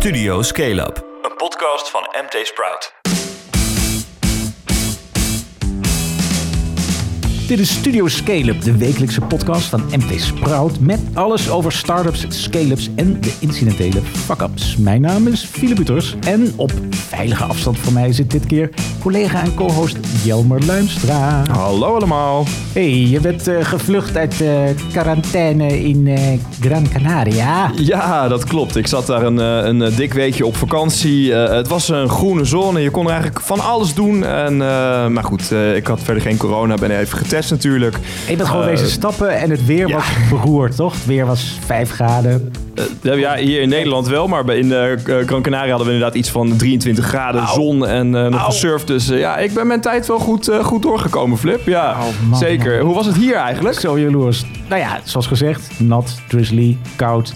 Studio Scale Up, een podcast van MT Sprout. Dit is Studio Scale-up, de wekelijkse podcast van MT Sprout... met alles over startups, scale-ups en de incidentele fuck-ups. Mijn naam is Philip Buters en op veilige afstand van mij zit dit keer... collega en co-host Jelmer Luimstra. Hallo allemaal. Hey, je bent eh, gevlucht uit uh, quarantaine in uh, Gran Canaria. Ja, dat klopt. Ik zat daar een, een dik weekje op vakantie. het was een groene zone. Je kon er eigenlijk van alles doen. En, maar goed, ik had verder geen corona. Ben even getest natuurlijk. Ik ben gewoon deze stappen en het weer was beroerd, toch? Het weer was 5 graden. Uh, ja, hier in Nederland wel, maar in uh, Gran Canaria hadden we inderdaad iets van 23 graden, zon en uh, nog gesurfd. Dus ja, ik ben mijn tijd wel goed, goed doorgekomen, Flip. Ja, man, zeker. Man. Hoe was het hier eigenlijk? Zo jaloers. Nou ja, zoals gezegd, nat, drizzly, koud.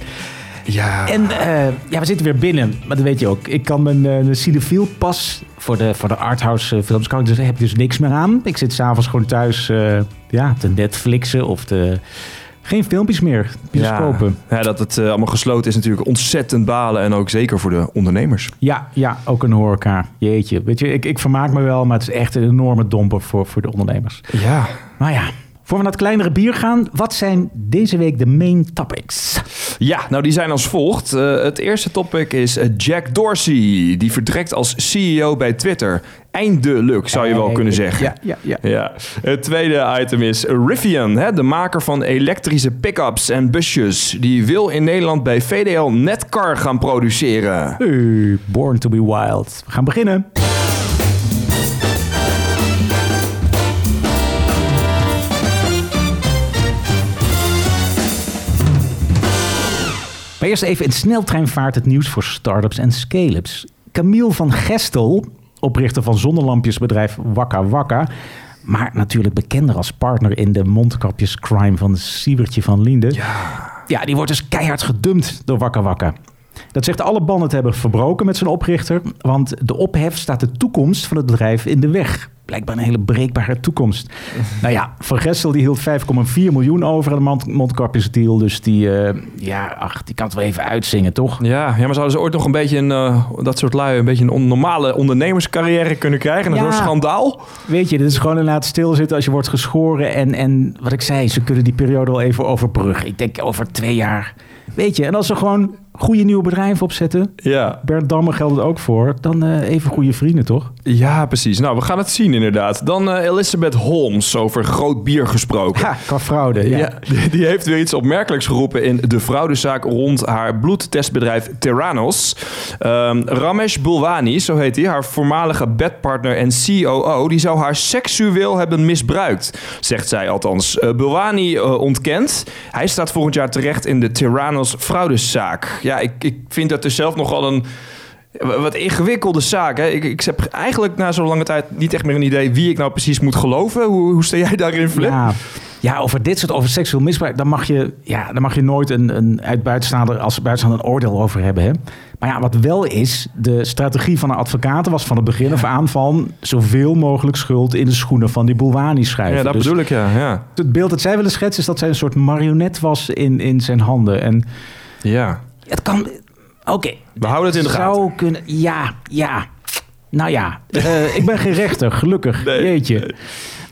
Ja. En uh, ja, we zitten weer binnen. Maar dat weet je ook. Ik kan mijn uh, cinefiel pas voor de, voor de arthouse films kan ik dus, heb ik dus niks meer aan. Ik zit s'avonds gewoon thuis uh, ja, te Netflixen of te... Geen filmpjes meer, bioscopen. Ja, ja dat het allemaal gesloten is natuurlijk ontzettend balen. En ook zeker voor de ondernemers. Ja, ja ook een horeca. Jeetje. Weet je, ik, ik vermaak me wel, maar het is echt een enorme domper voor, voor de ondernemers. Ja. Maar ja, voor we naar het kleinere bier gaan, wat zijn deze week de main topics? Ja, nou die zijn als volgt. Uh, het eerste topic is eh, Jack Dorsey. Die vertrekt als CEO bij Twitter. Eindelijk, zou je wel kunnen zeggen. Ja, ja, ja. ja. Het tweede item is Rivian, hè, de maker van elektrische pick-ups en busjes. Die wil in Nederland bij VDL Netcar gaan produceren. Hey, born to be wild. We gaan beginnen. Maar eerst even in sneltreinvaart het nieuws voor startups en scale-ups. Camille van Gestel, oprichter van zonnelampjesbedrijf Wakka Wakka... maar natuurlijk bekender als partner in de mondkapjescrime van Siebertje van Linde... Ja. ja, die wordt dus keihard gedumpt door Wakka Wakka. Dat zegt alle banden te hebben verbroken met zijn oprichter... want de ophef staat de toekomst van het bedrijf in de weg blijkbaar een hele breekbare toekomst. nou ja, Van Gessel die hield 5,4 miljoen over aan de mondkapjesdeal. Dus die, uh, ja, ach, die kan het wel even uitzingen, toch? Ja, ja maar zouden ze ooit nog een beetje een, uh, dat soort lui... een beetje een normale ondernemerscarrière kunnen krijgen? Een ja, schandaal? Weet je, dit is gewoon inderdaad stilzitten als je wordt geschoren. En, en wat ik zei, ze kunnen die periode al even overbruggen. Ik denk over twee jaar... Weet je, en als ze gewoon goede nieuwe bedrijven opzetten. Ja. Bert Damme geldt het ook voor. Dan uh, even goede vrienden, toch? Ja, precies. Nou, we gaan het zien inderdaad. Dan uh, Elizabeth Holmes, over groot bier gesproken. Ja, qua fraude. Ja. ja die, die, heeft weer iets opmerkelijks geroepen in de fraudezaak rond haar bloedtestbedrijf Terranos. Um, Ramesh Bulwani, zo heet hij, haar voormalige bedpartner en COO, die zou haar seksueel hebben misbruikt, zegt zij althans. Uh, Bulwani ontkent. Hij staat volgend jaar terecht in de Terranos fraudezaak ja, ik, ik vind dat er zelf nogal een wat ingewikkelde zaak. Hè? Ik, ik heb eigenlijk na zo'n lange tijd niet echt meer een idee wie ik nou precies moet geloven. Hoe, hoe sta jij daarin, Flip? Ja. Ja, over dit soort, over seksueel misbruik, dan mag je, ja, dan mag je nooit een, een uit buitenstaander als buitenstaander een oordeel over hebben. Hè? Maar ja, wat wel is, de strategie van de advocaten was van het begin af aan van zoveel mogelijk schuld in de schoenen van die Boulwani schuiven. Ja, dat dus bedoel ik, ja, ja. Het beeld dat zij willen schetsen is dat zij een soort marionet was in, in zijn handen. En ja. Het kan. Oké. We houden het in de zou gaten. Kunnen, ja, ja. Nou ja, uh, ik ben geen rechter, gelukkig. Nee, Jeetje.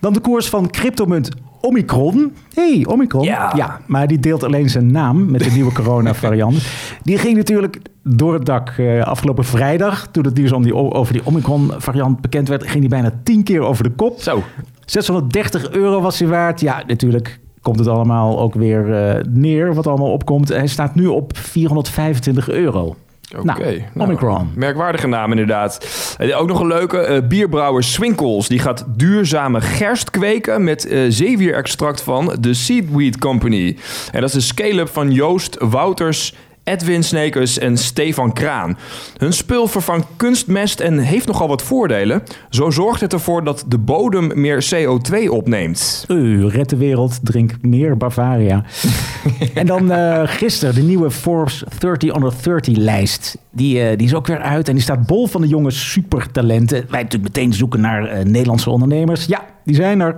Dan de koers van cryptomunt Omicron. hey, Omicron. Ja. ja. Maar die deelt alleen zijn naam met de nieuwe corona-variant. die ging natuurlijk door het dak uh, afgelopen vrijdag. Toen het nieuws om die, over die Omicron-variant bekend werd, ging die bijna tien keer over de kop. Zo. 630 euro was hij waard. Ja, natuurlijk komt het allemaal ook weer uh, neer, wat allemaal opkomt. Hij staat nu op 425 euro. Oké. Okay. Nou, Omicron. Nou, merkwaardige naam inderdaad. Uh, ook nog een leuke. Uh, bierbrouwer Swinkels. Die gaat duurzame gerst kweken met uh, zeewierextract van de Seedweed Company. En dat is de scale-up van Joost Wouters Edwin Snekers en Stefan Kraan. Hun spul vervangt kunstmest en heeft nogal wat voordelen. Zo zorgt het ervoor dat de bodem meer CO2 opneemt. U, red de wereld, drink meer Bavaria. en dan uh, gisteren de nieuwe Forbes 30 under 30 lijst. Die, uh, die is ook weer uit en die staat bol van de jonge supertalenten. Wij natuurlijk meteen zoeken naar uh, Nederlandse ondernemers. Ja, die zijn er.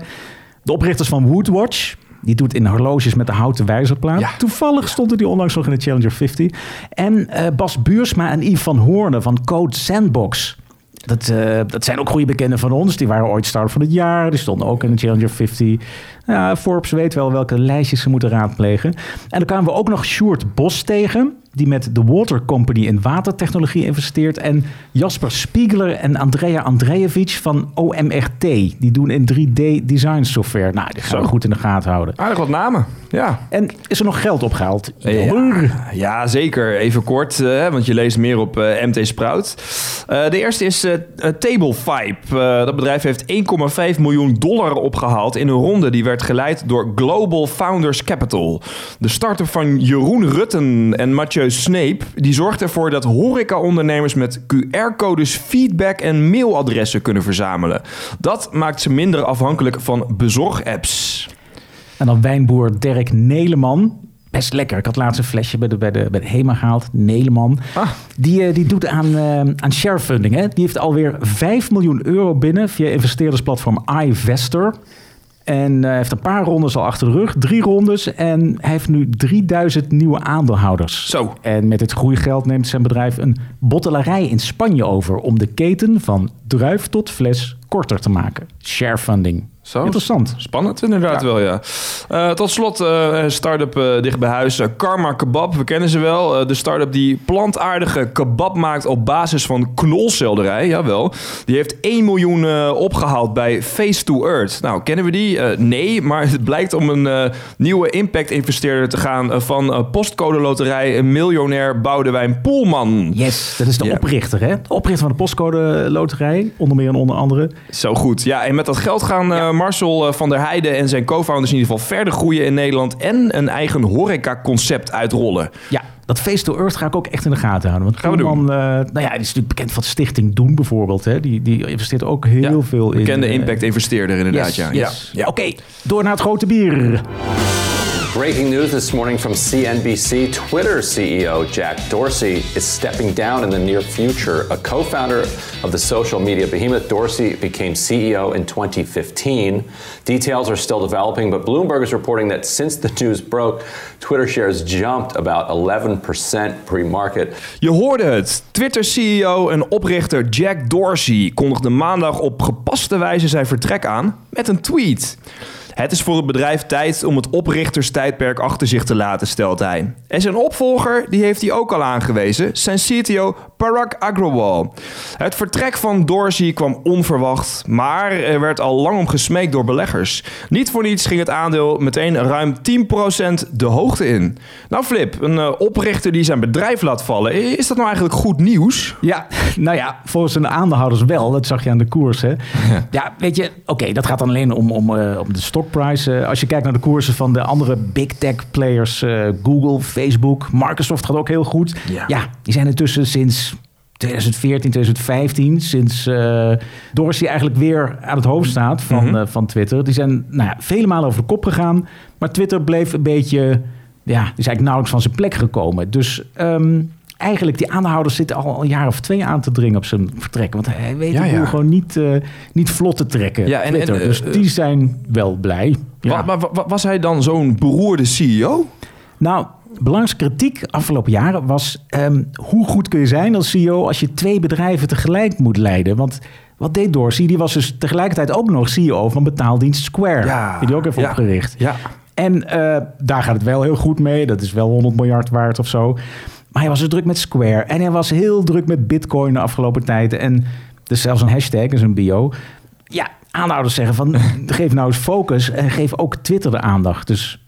De oprichters van Woodwatch, Die doet in horloges met de houten wijzerplaat. Ja. Toevallig stonden die onlangs nog in de Challenger 50. En eh, Bas Buursma en Yves van Hoornen van Code Sandbox. Dat, eh, dat zijn ook goede bekenden van ons. Die waren ooit start van het jaar. Die stonden ook in de Challenger 50. Ja, Forbes weet wel welke lijstjes ze moeten raadplegen. En dan kwamen we ook nog Sjoerd Bos tegen. Die met de Water Company in watertechnologie investeert. En Jasper Spiegler en Andrea Andrejevic van OMRT. Die doen in 3D design software. Nou, die gaan we goed in de gaten houden. Aardig wat namen. Ja. En is er nog geld opgehaald? Ja, ja, zeker. Even kort, eh, want je leest meer op eh, MT Sprout. Eh, de eerste is Table Vibe. Dat bedrijf heeft 1,5 miljoen dollar opgehaald in een ronde die werd geleid door Global Founders Capital. De start-up van Jeroen Rutten en Mathieu Sneep die zorgt ervoor dat horeca-ondernemers met QR-codes feedback en mailadressen kunnen verzamelen. Dat maakt ze minder afhankelijk van bezorgapps. En dan wijnboer Dirk Neleman. Best lekker. Ik had laatst een flesje bij de, bij de, bij de HEMA gehaald. Neleman. Ah. Die, eh, die doet aan, eh, aan sharefunding. Hè? Die heeft alweer 5 miljoen euro binnen via investeerdersplatform iVestor. En eh, heeft een paar rondes al achter de rug. Drie rondes. En hij heeft nu 3000 nieuwe aandeelhouders. Zo. En met dit groeigeld neemt zijn bedrijf een bottelarij in Spanje over... om de keten van druif tot fles korter te maken. Sharefunding. Zo. Interessant. Spannend inderdaad wel, ja. Eh, tot slot, een start-up eh, dicht bij huis. Karma Kebab, we kennen ze wel. De start-up die plantaardige kebab maakt op basis van knolselderij. Jawel. Die heeft 1 miljoen eh, opgehaald bij Face to Earth. Nou, kennen we die? Nee, maar het blijkt om een nieuwe impact-investeerder te gaan... van postcode loterij, een miljonair Boudewijn Poelman. Yes, dat is de Ja. oprichter, hè? De oprichter van de postcode loterij, onder meer en onder andere. Zo goed. Ja, en met dat geld gaan eh, Marcel eh, van der Heijden en zijn co-founders in ieder geval verder groeien in Nederland en een eigen horeca-concept uitrollen. Ja, dat Face to Earth ga ik ook echt in de gaten houden. Want Gaan we Koeman, eh, nou ja, die is natuurlijk bekend van stichting Doen bijvoorbeeld. Hè? Die, die investeert ook heel Ja, veel in. Bekende eh, impact-investeerder inderdaad, yes, ja. yes. ja. ja. Oké, door naar het grote bier. Breaking news this morning from CNBC Twitter CEO Jack Dorsey is stepping down in the near future. A co founder of the social media behemoth, Dorsey became CEO in 2015. Details are still developing, but Bloomberg is reporting that since the news broke, Twitter shares jumped about 11% pre market. Je hoorde het. Twitter-CEO en oprichter Jack Dorsey kondigde maandag op gepaste wijze zijn vertrek aan met een tweet. Het is voor het bedrijf tijd om het oprichterstijdperk achter zich te laten, stelt hij. En zijn opvolger, die heeft hij ook al aangewezen, zijn CTO Parag Agrawal. Het vertrek van Dorsey kwam onverwacht, maar er werd al lang om gesmeekt door beleggers. Niet voor niets ging het aandeel meteen ruim 10% de hoogte in. Nou Flip, een eh, oprichter die zijn bedrijf laat vallen, is dat nou eigenlijk goed nieuws? Ja, nou ja, volgens de aandeelhouders wel. Dat zag je aan de koers. Hè? Ja, weet je, oké, dat gaat dan alleen om, om, eh, om de Eh, als je kijkt naar de koersen van de andere big tech players, eh, Google, Facebook, Microsoft gaat ook heel goed. Ja. Ja, die zijn intussen sinds 2014, 2015, sinds eh Dorsey eigenlijk weer aan het hoofd staat van, eh, van Twitter. Die zijn nou ja, vele malen over de kop gegaan. Maar Twitter bleef een beetje, ja, die is eigenlijk nauwelijks van zijn plek gekomen. Dus ehm, eigenlijk, die aandeelhouders zitten al een jaar of twee aan te dringen op zijn vertrek. Want hij weet Ja, gewoon niet, eh, niet vlot te trekken. Ja, en- Twitter. en, eh, dus die zijn wel blij. Ja. Wa- was hij dan zo'n beroerde CEO? Nou, belangrijkste kritiek afgelopen jaren was... ehm, hoe goed kun je zijn als CEO als je twee bedrijven tegelijk moet leiden? Want wat deed Dorsey? Die was dus tegelijkertijd ook nog CEO van betaaldienst Square. Ja, Die die ook even ja, opgericht. ja. En eh, daar gaat het wel heel goed mee. Dat is wel 100 miljard waard of zo. Maar hij was dus druk met Square. En hij was heel druk met Bitcoin de afgelopen tijd. En dus zelfs een hashtag, dus een bio. Ja, aanhouders zeggen van... geef nou eens focus en geef ook Twitter de aandacht. Dus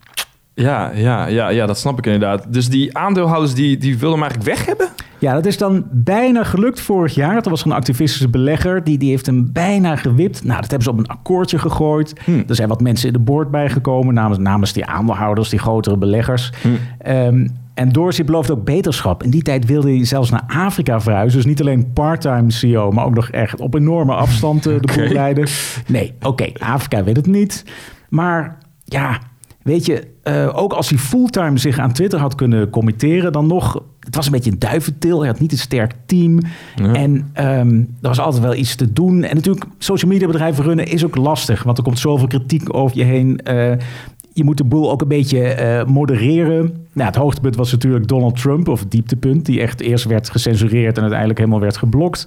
Ja, ja, ja, ja, dat snap ik inderdaad. Dus die aandeelhouders die, die wilden hem eigenlijk weg hebben? Ja, dat is dan bijna gelukt vorig jaar. Er was een activistische belegger, die, die heeft hem bijna gewipt. Nou, dat hebben ze op een akkoordje gegooid. Er zijn wat mensen in de board bijgekomen namens, namens die aandeelhouders, die grotere beleggers. Ehm, en Dorsey belooft ook beterschap. In die tijd wilde hij zelfs naar Afrika verhuizen. Dus niet alleen part-time CEO, maar ook nog echt op enorme afstand eh, de boel leiden. Nee, oké, Afrika weet het niet. Maar ja, weet je, eh, ook als hij fulltime zich aan Twitter had kunnen committeren, dan nog. Het was een beetje een duiventil. Hij had niet een sterk team. En ehm, er was altijd wel iets te doen. En natuurlijk, social media bedrijven runnen is ook lastig. Want er komt zoveel kritiek over je heen. Eh, je moet de boel ook een beetje eh, modereren. Nou, het hoogtepunt was natuurlijk Donald Trump, of het dieptepunt, die echt eerst werd gecensureerd en uiteindelijk helemaal werd geblokt.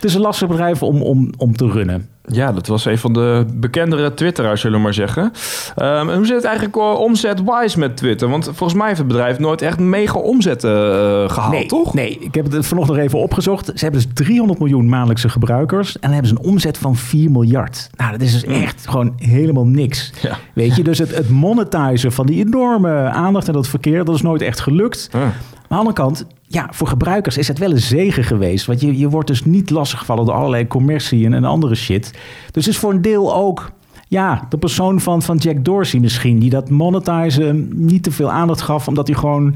Het is een lastig bedrijf om, om, om te runnen. Ja, dat was een van de bekendere Twitteraars, zullen we maar zeggen. Ehm, en hoe zit het eigenlijk uh, omzet-wise met Twitter? Want volgens mij heeft het bedrijf nooit echt mega omzetten eh, gehaald, nee, toch? Nee, ik heb het vanochtend nog even opgezocht. Ze hebben dus 300 miljoen maandelijkse gebruikers en hebben ze een omzet van 4 miljard. Nou, dat is dus echt gewoon helemaal niks. Ja. Weet je, dus het, het monetizen van die enorme aandacht en dat verkeer, dat is nooit echt gelukt. Maar aan de andere kant, ja, voor gebruikers is het wel een zegen geweest. Want je, je wordt dus niet lastiggevallen door allerlei commercie en, en andere shit. Dus het is voor een deel ook ja, de persoon van, van Jack Dorsey misschien... die dat monetizen niet te veel aandacht gaf... omdat hij gewoon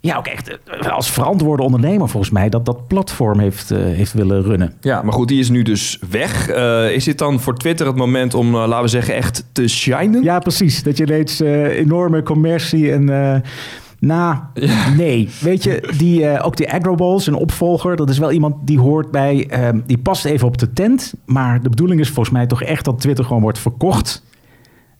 ja, ook echt eh, als verantwoorde ondernemer volgens mij... dat dat platform heeft, eh, heeft willen runnen. Ja, maar goed, die is nu dus weg. Eh, is dit dan voor Twitter het moment om, laten we zeggen, echt te shinen? Ja, precies. Dat je ineens enorme commercie en... nou, nee. Weet je, die, eh, ook die Agroballs, een opvolger, dat is wel iemand die hoort bij, eh, die past even op de tent. Maar de bedoeling is volgens mij toch echt dat Twitter gewoon wordt verkocht.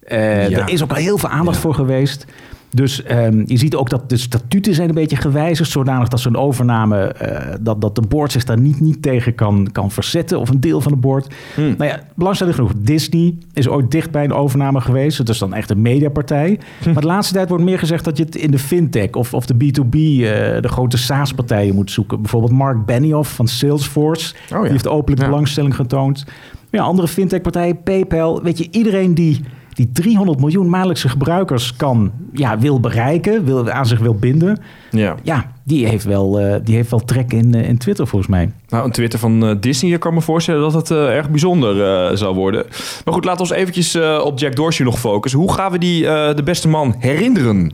Eh, Ja. Er is ook al heel veel aandacht voor geweest. Dus ehm, je ziet ook dat de statuten zijn een beetje gewijzigd, zodanig dat zo'n overname, eh, dat, dat de board zich daar niet, niet tegen kan, kan verzetten, of een deel van de board. Hmm. Nou ja, belangstellend genoeg, Disney is ooit dicht bij een overname geweest. Het is dan echt een mediapartij. Hm. Maar de laatste tijd wordt meer gezegd dat je het in de fintech of, of de B2B, eh, de grote SaaS-partijen moet zoeken. Bijvoorbeeld Mark Benioff van Salesforce, Oh ja. die heeft openlijk Ja. belangstelling getoond. Ja, andere fintech-partijen, PayPal, weet je, iedereen die die 300 miljoen maandelijkse gebruikers kan, ja, wil bereiken, wil, aan zich wil binden. Ja. Ja, die heeft wel, eh, die heeft wel trek in, eh, in Twitter volgens mij. Nou, een Twitter van eh, Disney, ik kan me voorstellen dat het erg bijzonder zal worden. Maar goed, laten we ons eventjes op Jack Dorsey nog focussen. Hoe gaan we die, de beste man, herinneren?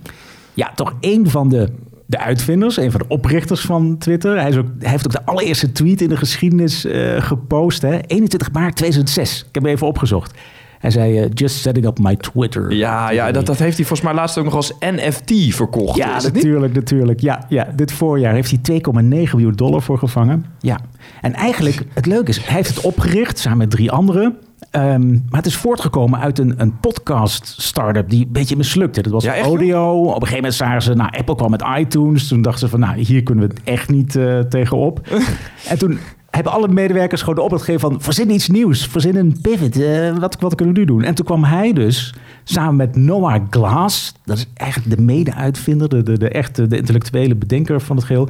Ja, toch één van de, de uitvinders, een van de oprichters van Twitter. Hij, is ook, hij heeft ook de allereerste tweet in de geschiedenis gepost. Hè? 21 maart 2006. Ik heb hem even opgezocht. Hij zei, eh, just setting up my Twitter. Ja, ja dat, dat heeft hij volgens mij laatst ook nog als NFT verkocht. Ja, natuurlijk, natuurlijk. Ja, ja, dit voorjaar heeft hij 2,9 miljoen dollar voor gevangen. Ja. En eigenlijk, het leuke is, hij heeft het opgericht samen met drie anderen. Ehm, maar het is voortgekomen uit een, een podcast-startup die een beetje mislukte. Dat was Ja, audio. Op een gegeven moment zagen ze, nou, Apple kwam met iTunes. Toen dachten ze van, nou, hier kunnen we het echt niet eh, tegenop. en toen hebben alle medewerkers gewoon de opdracht gegeven van... verzin iets nieuws, verzin een pivot, eh, wat, wat kunnen we nu doen? En toen kwam hij dus samen met Noah Glass... dat is eigenlijk de mede-uitvinder, de, de, echte de intellectuele bedenker van het geheel...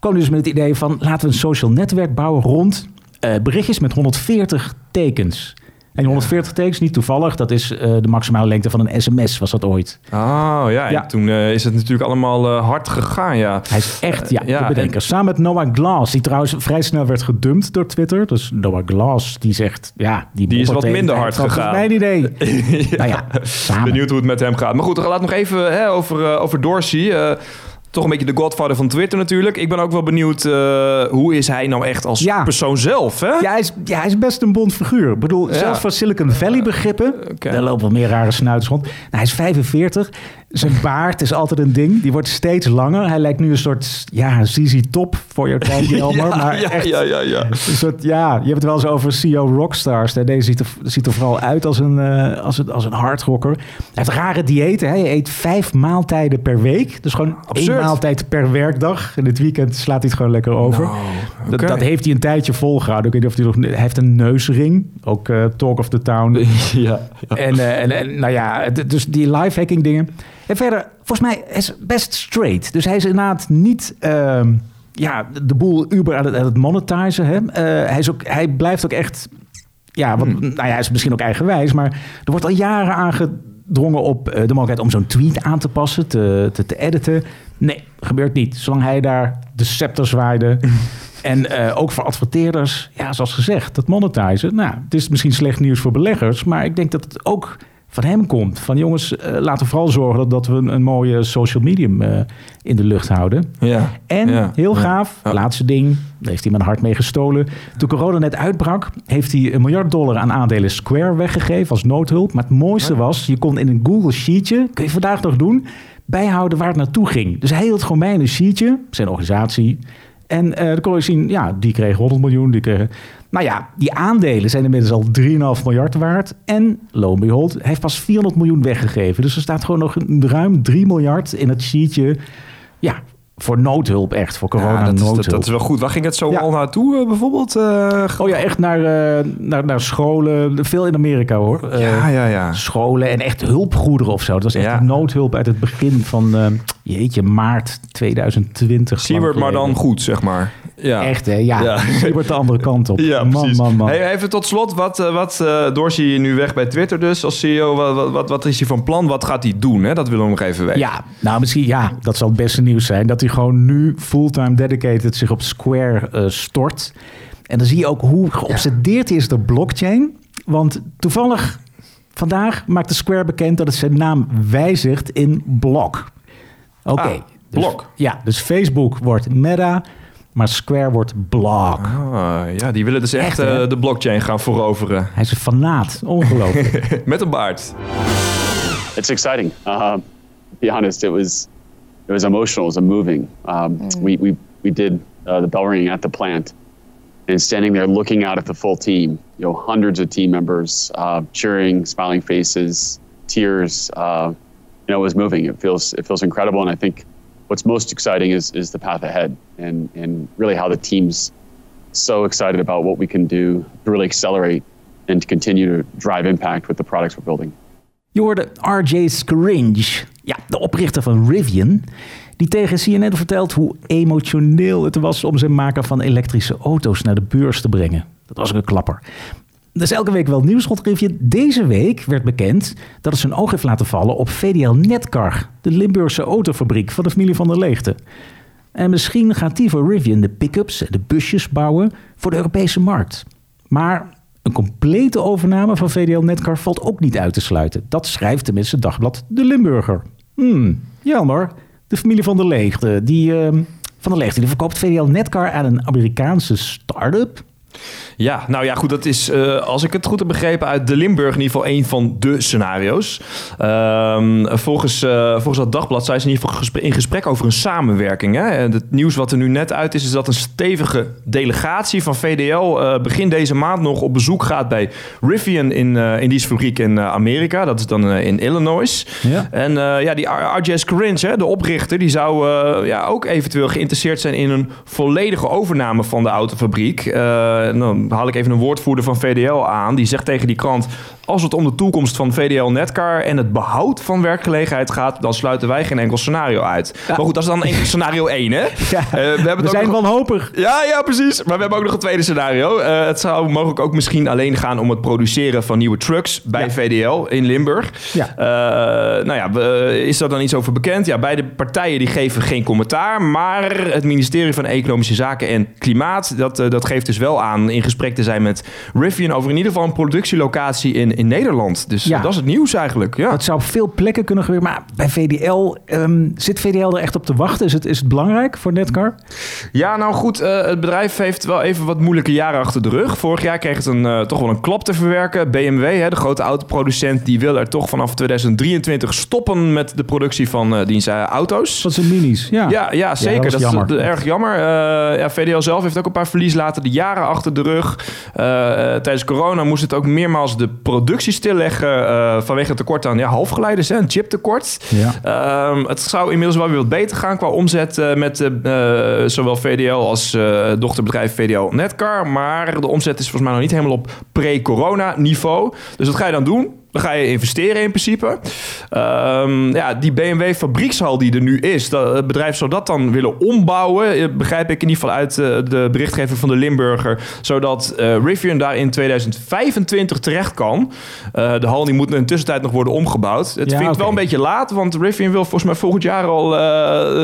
kwam dus met het idee van laten we een social netwerk bouwen rond... eh, berichtjes met 140 tekens. En die 140 tekens, niet toevallig, dat is eh, de maximale lengte van een sms, was dat ooit. Oh ja, en Ja. toen eh, is het natuurlijk allemaal eh, hard gegaan, ja. Hij is echt, ja, ja, de bedenker. en- Samen met Noah Glass, die trouwens vrij snel werd gedumpt door Twitter. Dus Noah Glass, die zegt, ja... Die, Die is wat minder hard gegaan. Mijn idee. Nou ja, samen. Benieuwd hoe het met hem gaat. Maar goed, we gaan het nog even hè, over, over Dorsey. Toch een beetje de godfather van Twitter natuurlijk. Ik ben ook wel benieuwd, eh, hoe is hij nou echt als Ja. persoon zelf? Hè? Ja hij, is, ja, hij is best een bond figuur. Ik bedoel, Ja. zelfs voor Silicon Valley begrippen... Oké. Daar lopen wel meer rare snuiters rond. Nou, hij is 45. Zijn baard is altijd een ding. Die wordt steeds langer. Hij lijkt nu een soort, ja, ZZ Top voor je tijd, Jelmer. ja, maar ja, echt ja, ja, ja. Een soort, ja, je hebt het wel eens over CEO Rockstars. hè. Deze ziet er, ziet er vooral uit als een, eh, als een, als een hardrocker. Hij heeft rare diëten. Hij eet vijf maaltijden per week. Dus gewoon Absurd. Maaltijd per werkdag. En dit weekend slaat hij het gewoon lekker over. Nou, dat, heeft hij een tijdje volgehouden. Ik weet niet of hij nog... Hij heeft een neusring. Ook eh, Talk of the Town. ja. En, eh, en, en nou ja, dus die lifehacking dingen. En verder, volgens mij is best straight. Dus hij is inderdaad niet... ehm, ja, de boel Uber aan het, aan het monetizen. Hè? Eh, hij, is ook, hij blijft ook echt... Ja, wat, nou ja, hij is misschien ook eigenwijs. Maar er wordt al jaren aangedrongen op de mogelijkheid... om zo'n tweet aan te passen, te, te, te editen. Nee, gebeurt niet. Zolang hij daar de scepter zwaaide... En eh, ook voor adverteerders, ja, zoals gezegd, dat monetizen. Nou, het is misschien slecht nieuws voor beleggers, maar ik denk dat het ook van hem komt. Van jongens, eh, laten we vooral zorgen dat, dat we een, een mooie social medium eh, in de lucht houden. Ja. En Ja. heel gaaf, Ja. laatste ding, daar heeft hij mijn hart mee gestolen. Toen corona net uitbrak, heeft hij een miljard dollar aan aandelen Square weggegeven als noodhulp. Maar het mooiste was, je kon in een Google Sheetje, kun je vandaag nog doen, bijhouden waar het naartoe ging. Dus hij hield gewoon bij in een sheetje, zijn organisatie, En eh dan kon je zien, ja, die kreeg 100 miljoen, die kregen... Nou ja, die aandelen zijn inmiddels al 3,5 miljard waard. En, lo and behold, hij heeft pas 400 miljoen weggegeven. Dus er staat gewoon nog ruim 3 miljard in het sheetje... Ja, voor noodhulp echt, voor corona Ja, dat, is, noodhulp. dat, dat is wel goed. Waar ging het zo Ja. al naartoe eh, bijvoorbeeld? Eh, Oh ja, echt naar, eh, naar, naar scholen. Veel in Amerika hoor. Ja, ja, ja. Scholen en echt hulpgoederen of zo. Dat was echt Ja. noodhulp uit het begin van, jeetje, maart 2020. Siebert, maar dan goed, zeg maar. Ja. Echt hè, ja. Ja. Siebert de andere kant op. Ja, man, man, man. Hey, even tot slot, wat, eh, wat eh, Dorsey nu weg bij Twitter dus als CEO. Wat, wat, wat, is hij van plan? Wat gaat hij doen? Hè? Dat willen we nog even weten. Ja, nou misschien, ja, dat zal het beste nieuws zijn. Dat hij gewoon nu fulltime dedicated zich op Square eh, stort. En dan zie je ook hoe geobsedeerd hij is door blockchain. Want toevallig vandaag maakte Square bekend dat het zijn naam wijzigt in Block. Oké. Ah, dus- Block. Ja, dus Facebook wordt Meta, maar Square wordt Block. Ah, ja, die willen dus echt, eh, de blockchain gaan veroveren. Hij is een fanaat. Ongelooflijk. Met een baard. it's exciting. Uh, to be honest, it was it was emotional, it was moving. Um, We we we did uh, the bell ringing at the plant, and standing there looking out at the full team. You know, hundreds of team members uh, cheering, smiling faces, tears. Uh, you know, was moving. It feels it feels incredible, and I think what's most exciting is is the path ahead, and and really how the team's so excited about what we can do to really accelerate and to continue to drive impact with the products we're building. Je hoorde RJ Scaringe, ja, de oprichter van Rivian, die tegen CNN vertelt hoe emotioneel het was om zijn maker van elektrische auto's naar de beurs te brengen. Dat was ook een klapper. Is elke week wel nieuws rond Rivian. Deze week werd bekend dat het zijn oog heeft laten vallen op VDL Netcar, de Limburgse autofabriek van de familie van der Leegte. En misschien gaat die Rivian de pick-ups en de busjes bouwen voor de Europese markt. Maar een complete overname van VDL Netcar valt ook niet uit te sluiten. Dat schrijft tenminste het dagblad De Limburger. Hmm, jammer. De familie van der Leegte, die, eh, van der Leegte, die verkoopt VDL Netcar aan een Amerikaanse start-up. Ja, nou ja, goed. Dat is, eh, als ik het goed heb begrepen, uit de Limburg in ieder geval een van de scenario's. Ehm, volgens, eh, volgens dat dagblad zijn ze in ieder geval in gesprek over een samenwerking. Hè? En het nieuws wat er nu net uit is, is dat een stevige delegatie van VDL eh, begin deze maand nog op bezoek gaat bij Rivian in, in die fabriek in Amerika. Dat is dan in Illinois. Ja. En ja, die R- RJ Scaringe, hè, de oprichter, die zou ja, ook eventueel geïnteresseerd zijn in een volledige overname van de autofabriek. Eh, en dan haal ik even een woordvoerder van VDL aan. Die zegt tegen die krant: Als het om de toekomst van VDL Netcar en het behoud van werkgelegenheid gaat, dan sluiten wij geen enkel scenario uit. Maar goed, dat is dan enkel scenario 1, hè? Ja, Eh, we hebben we zijn nog- wanhopig. ja, ja, precies. Maar we hebben ook nog een tweede scenario. Eh, het zou mogelijk ook misschien alleen gaan om het produceren van nieuwe trucks bij Ja. VDL in Limburg. Ja. Eh, nou ja, is daar dan iets over bekend? Ja, beide partijen die geven geen commentaar. Maar het ministerie van Economische Zaken en Klimaat... dat, eh, dat geeft dus wel aan in gesprek te zijn met Rivian... over in ieder geval een productielocatie in, in Nederland. Dus Ja. eh, dat is het nieuws eigenlijk. Ja. Het zou op veel plekken kunnen gebeuren. Maar bij VDL, ehm, zit VDL er echt op te wachten? Is het, is het belangrijk voor Netcar? Ja, nou goed, eh, het bedrijf heeft wel even wat moeilijke jaren achter de rug. Vorig jaar kreeg het een, eh, toch wel een klap te verwerken. BMW, hè, de grote autoproducent, die wil er toch vanaf 2023 stoppen met de productie van eh dienst eh, auto's. Dat zijn minis, ja. Ja, ja, zeker. dat dat is jammer. erg jammer. Ja, VDL zelf heeft ook een paar verlieslaten de jaren achter de rug. Eh, tijdens corona moest het ook meermaals de productie stilleggen eh, vanwege het tekort aan ja, halfgeleiders, hè, een chiptekort. Ja. Ehm, het zou inmiddels wel weer wat beter gaan qua omzet eh, met eh, eh, zowel VDL als eh, dochterbedrijf VDL Netcar. Maar de omzet is volgens mij nog niet helemaal op pre-corona niveau. Dus wat ga je dan doen? Dan ga je investeren in principe. Ehm, ja, die BMW fabriekshal die er nu is, dat, het bedrijf zou dat dan willen ombouwen. eh, Begrijp ik in ieder geval uit eh, de berichtgeving van de Limburger. Zodat eh Rivian daar in 2025 terecht kan. De hal die moet in de tussentijd nog worden omgebouwd. Het Ja, vind ik wel een beetje laat, want Rivian wil volgens mij volgend jaar al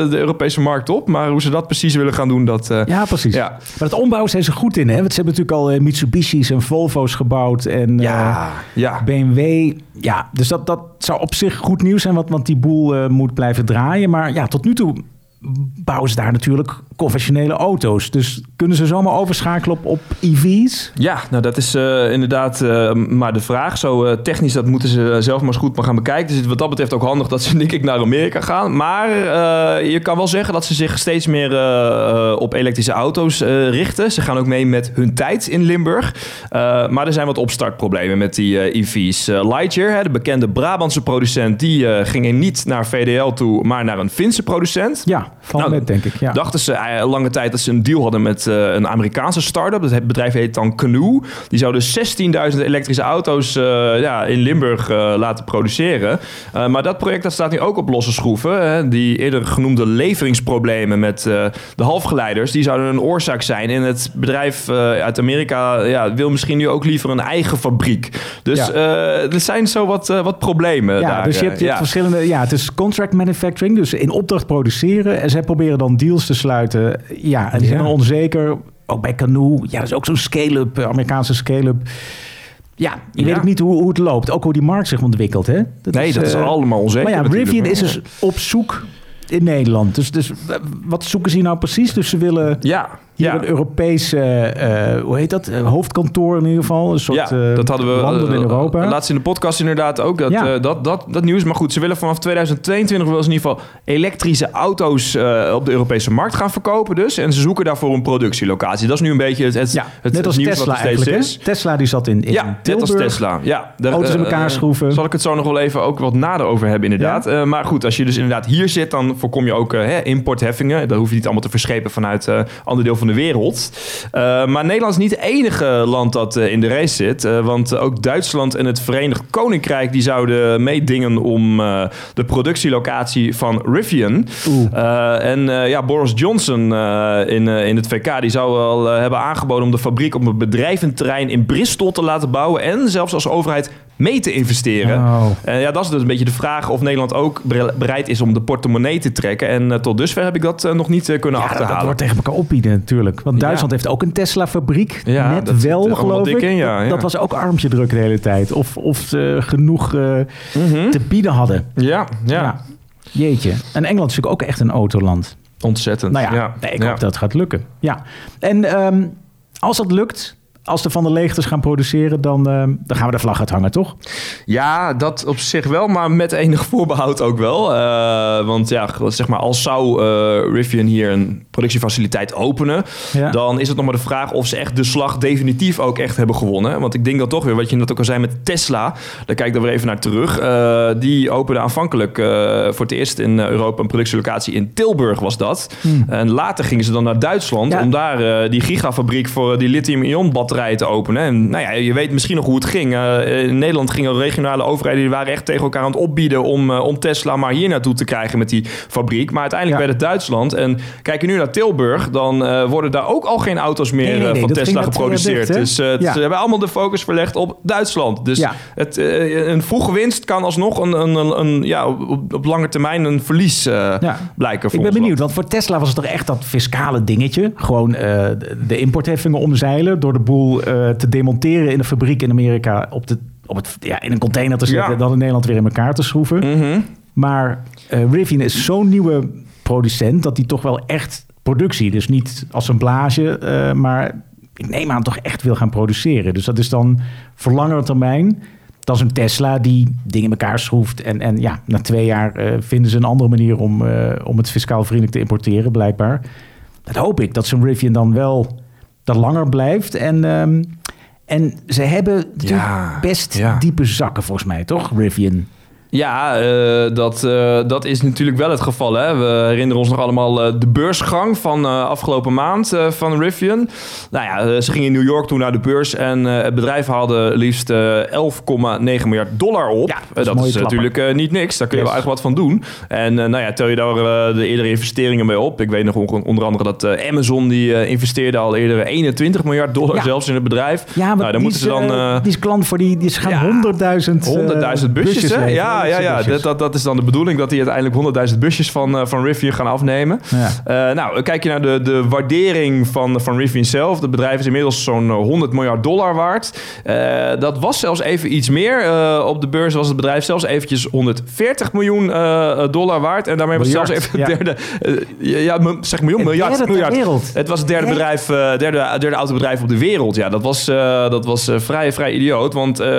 de Europese markt op. Maar hoe ze dat precies willen gaan doen, dat... Ja, precies. Ja. Maar het ombouwen zijn ze goed in, hè? Want ze hebben natuurlijk al Mitsubishi's en Volvo's gebouwd. En ja, eh, ja. Ja, dus dat, dat zou op zich goed nieuws zijn, want, want die boel eh, moet blijven draaien. Maar ja, tot nu toe bouwen ze daar natuurlijk conventionele auto's. Dus kunnen ze zomaar overschakelen op, op EV's? Ja, nou dat is eh, inderdaad eh, maar de vraag. Zo eh, technisch, dat moeten ze zelf maar eens goed maar gaan bekijken. Dus wat dat betreft ook handig dat ze denk ik naar Amerika gaan. Maar je kan wel zeggen dat ze zich steeds meer op elektrische auto's richten. Ze gaan ook mee met hun tijd in Limburg. Maar er zijn wat opstartproblemen met die EV's. Eh, Lightyear, hè, de bekende Brabantse producent, die ging niet naar VDL toe, maar naar een Finse producent. Ja, van Nou, met denk ik. Ja. Dachten ze eh, lange tijd dat ze een deal hadden met eh, een Amerikaanse start-up. Dat bedrijf heet dan Canoe. Die zou dus 16.000 elektrische auto's eh, ja, in Limburg laten produceren. Maar dat project dat staat nu ook op losse schroeven. Hè. Die eerder genoemde leveringsproblemen met de halfgeleiders... die zouden een oorzaak zijn. En het bedrijf uit Amerika ja, wil misschien nu ook liever een eigen fabriek. Dus er zijn zo wat, wat problemen Ja, daar. dus je hebt, je hebt verschillende. Ja, het is contract manufacturing, dus in opdracht produceren. En zij proberen dan deals te sluiten. Ja, en die zijn Ja. onzeker. Ook bij Canoe. Ja, dat is ook zo'n scale-up, eh, Amerikaanse scale-up. Ja, je Ja. weet ook niet hoe, hoe het loopt. Ook hoe die markt zich ontwikkelt, hè? Nee, dat is eh, allemaal onzeker Maar ja. Rivian is dus op zoek in Nederland. Dus, dus wat zoeken ze nou precies? Dus ze willen Ja, ja. een Europese, eh, hoe heet dat? Eh, hoofdkantoor in ieder geval. Een soort ja, eh, dat hadden we landen in Europa. laatst in de podcast inderdaad ook. Dat, Ja. dat, dat, dat nieuws. Maar goed, ze willen vanaf 2022 wel eens in ieder geval elektrische auto's op de Europese markt gaan verkopen. Dus. En ze zoeken daarvoor een productielocatie. Dat is nu een beetje het, het, ja, het, net als het nieuws Tesla wat steeds eigenlijk. hè? is. Tesla die zat in, in Ja, net als Tesla. Ja, daar, Auto's in elkaar schroeven. Zal ik het zo nog wel even ook wat nader over hebben, inderdaad. Maar goed, als je dus inderdaad hier zit, dan voorkom je ook importheffingen. Dat hoef je niet allemaal te verschepen vanuit ander deel van de wereld. Eh, maar Nederland is niet het enige land dat eh, in de race zit. Eh, want ook Duitsland en het Verenigd Koninkrijk die zouden meedingen om de productielocatie van Rivian. En ja, Boris Johnson in, in het VK die zou wel eh, hebben aangeboden om de fabriek op een bedrijventerrein in Bristol te laten bouwen. En zelfs als overheid mee te investeren. En ja, dat is dus een beetje de vraag of Nederland ook bere- bereid is om de portemonnee te trekken. En tot dusver heb ik dat nog niet kunnen Ja, dat, achterhalen. dat wordt tegen elkaar opbieden natuurlijk. Want Ja. Duitsland heeft ook een Tesla-fabriek. Ja, Net dat wel, geloof ik. in, ja, Dat- was ook armtje druk de hele tijd. Of, of ze genoeg eh, te bieden hadden. Ja, ja, Ja. Jeetje. En Engeland is natuurlijk ook echt een autoland. ontzettend. Nou ja, nee, ik hoop dat het gaat lukken. Ja. En ehm, als dat lukt, als de Van der Leegtes gaan produceren, dan, ehm, dan gaan we de vlag uithangen, toch? Ja, dat op zich wel, maar met enig voorbehoud ook wel. Eh, want ja, zeg maar, als zou eh, Rivian hier een productiefaciliteit openen, Ja. dan is het nog maar de vraag of ze echt de slag definitief ook echt hebben gewonnen. Want ik denk dat toch weer, wat je net ook al zei met Tesla, daar kijk ik dan weer even naar terug. Eh, die opende aanvankelijk eh, voor het eerst in eh, Europa een productielocatie in Tilburg was dat. En later gingen ze dan naar Duitsland Hmm. Ja. om daar eh, die gigafabriek voor die lithium-ion te openen. En nou ja, je weet misschien nog hoe het ging. Eh, in Nederland gingen regionale overheden die waren echt tegen elkaar aan het opbieden om, eh, om Tesla maar hier naartoe te krijgen met die fabriek. Maar uiteindelijk Ja. werd het Duitsland. En kijk je nu naar Tilburg, dan worden daar ook al geen auto's meer Nee, nee, nee, van Tesla geproduceerd. dicht, dus Ja. ze hebben allemaal de focus verlegd op Duitsland. Dus Ja. het, een vroege winst kan alsnog een, een, een, een- ja, op, op lange termijn een verlies blijken voor Ik ben benieuwd, land. want voor Tesla was het toch echt dat fiscale dingetje. Gewoon de importheffingen omzeilen door de boel eh, te demonteren in de fabriek in Amerika op, de, op het, ja, in een container te zetten Ja. en dan in Nederland weer in elkaar te schroeven. Mhm. Maar eh Rivian is zo'n nieuwe producent dat die toch wel echt productie, dus niet assemblage, eh, maar ik neem aan toch echt wil gaan produceren. Dus dat is dan voor langere termijn. Dan zo'n Tesla die dingen in elkaar schroeft. En, en ja, na twee jaar vinden ze een andere manier om, om het fiscaal vriendelijk te importeren, blijkbaar. Dat hoop ik, dat zo'n Rivian dan wel dat langer blijft. En, ehm, en ze hebben Ja, best ja. diepe zakken, volgens mij, toch, Rivian? Ja, eh, dat, eh, dat is natuurlijk wel het geval. Hè? We herinneren ons nog allemaal eh, de beursgang van afgelopen maand van Rivian. Nou ja, ze gingen in New York toen naar de beurs en het bedrijf haalde liefst eh, 11,9 miljard dollar op. Ja, dat is natuurlijk niet niks. Daar kun je Yes. wel eigenlijk wat van doen. En nou ja, tel je daar de eerdere investeringen mee op. Ik weet nog on- onder andere dat Amazon die investeerde al eerder 21 miljard dollar Ja. zelfs in het bedrijf. Ja, maar nou, dan die, moeten ze is, dan... eh, eh, die is klant voor die, die gaan ja, 100.000 eh, 100.000 busjes, hè? Ja, ja, ja. Dat, dat, dat is dan de bedoeling dat die uiteindelijk 100.000 busjes van, eh, van Rivian gaan afnemen. Ja. Eh, nou, kijk je naar de, de waardering van, van Rivian zelf. Het bedrijf is inmiddels zo'n eh, 100 miljard dollar waard. Eh, dat was zelfs even iets meer. Eh, op de beurs was het bedrijf zelfs eventjes 140 miljoen eh, dollar waard. En daarmee was het zelfs even het derde... eh, ja, zeg miljoen, Het miljard. miljard. Het was het derde, bedrijf, eh, derde, derde autobedrijf op de wereld. Ja, dat was, eh, dat was eh, vrij, vrij idioot. Want eh,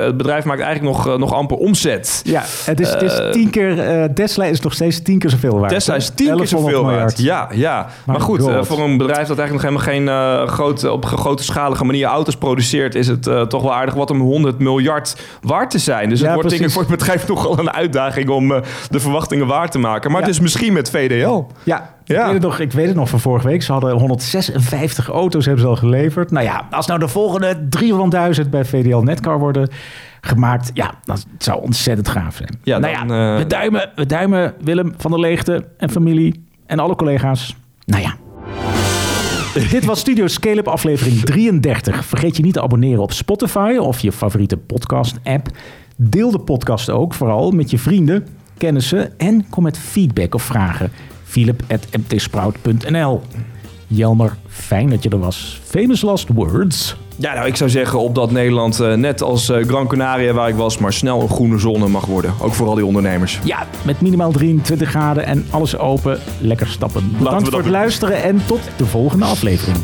het bedrijf maakt eigenlijk nog, eh, nog amper omzet. Ja, het is, het is Eh, tien keer... eh, Tesla is nog steeds tien keer zoveel waard. Tesla is tien keer 1100 zoveel waard. Ja, ja. Maar, goed, eh, voor een bedrijf dat eigenlijk nog helemaal geen grote, op een grote schalige manier auto's produceert, is het toch wel aardig wat om 100 miljard waard te zijn. Dus Ja, het wordt denk ik voor het bedrijf nogal een uitdaging om de verwachtingen waar te maken. Maar Ja. het is misschien met VDL. Ja, Ja. Ik, weet het nog, ik weet het nog van vorige week. Ze hadden 156 auto's hebben ze al geleverd. Nou ja, als nou de volgende 300.000 bij VDL Netcar worden gemaakt... ja, dat zou ontzettend gaaf zijn. Ja, nou dan, ja, eh, we, duimen, we duimen Willem van der Leegte en familie en alle collega's. Nou ja. Dit was Studio Scale-up aflevering 33. Vergeet je niet te abonneren op Spotify of je favoriete podcast-app. Deel de podcast ook vooral met je vrienden, kennissen en kom met feedback of vragen. philip.mtsprout.nl Jelmer, fijn dat je er was. Famous last words. Ja, nou, ik zou zeggen op dat Nederland, eh, net als eh, Gran Canaria waar ik was, maar snel een groene zone mag worden. Ook voor al die ondernemers. Ja, met minimaal 23 graden en alles open. Lekker stappen. Bedankt we voor het doen. luisteren en tot de volgende aflevering.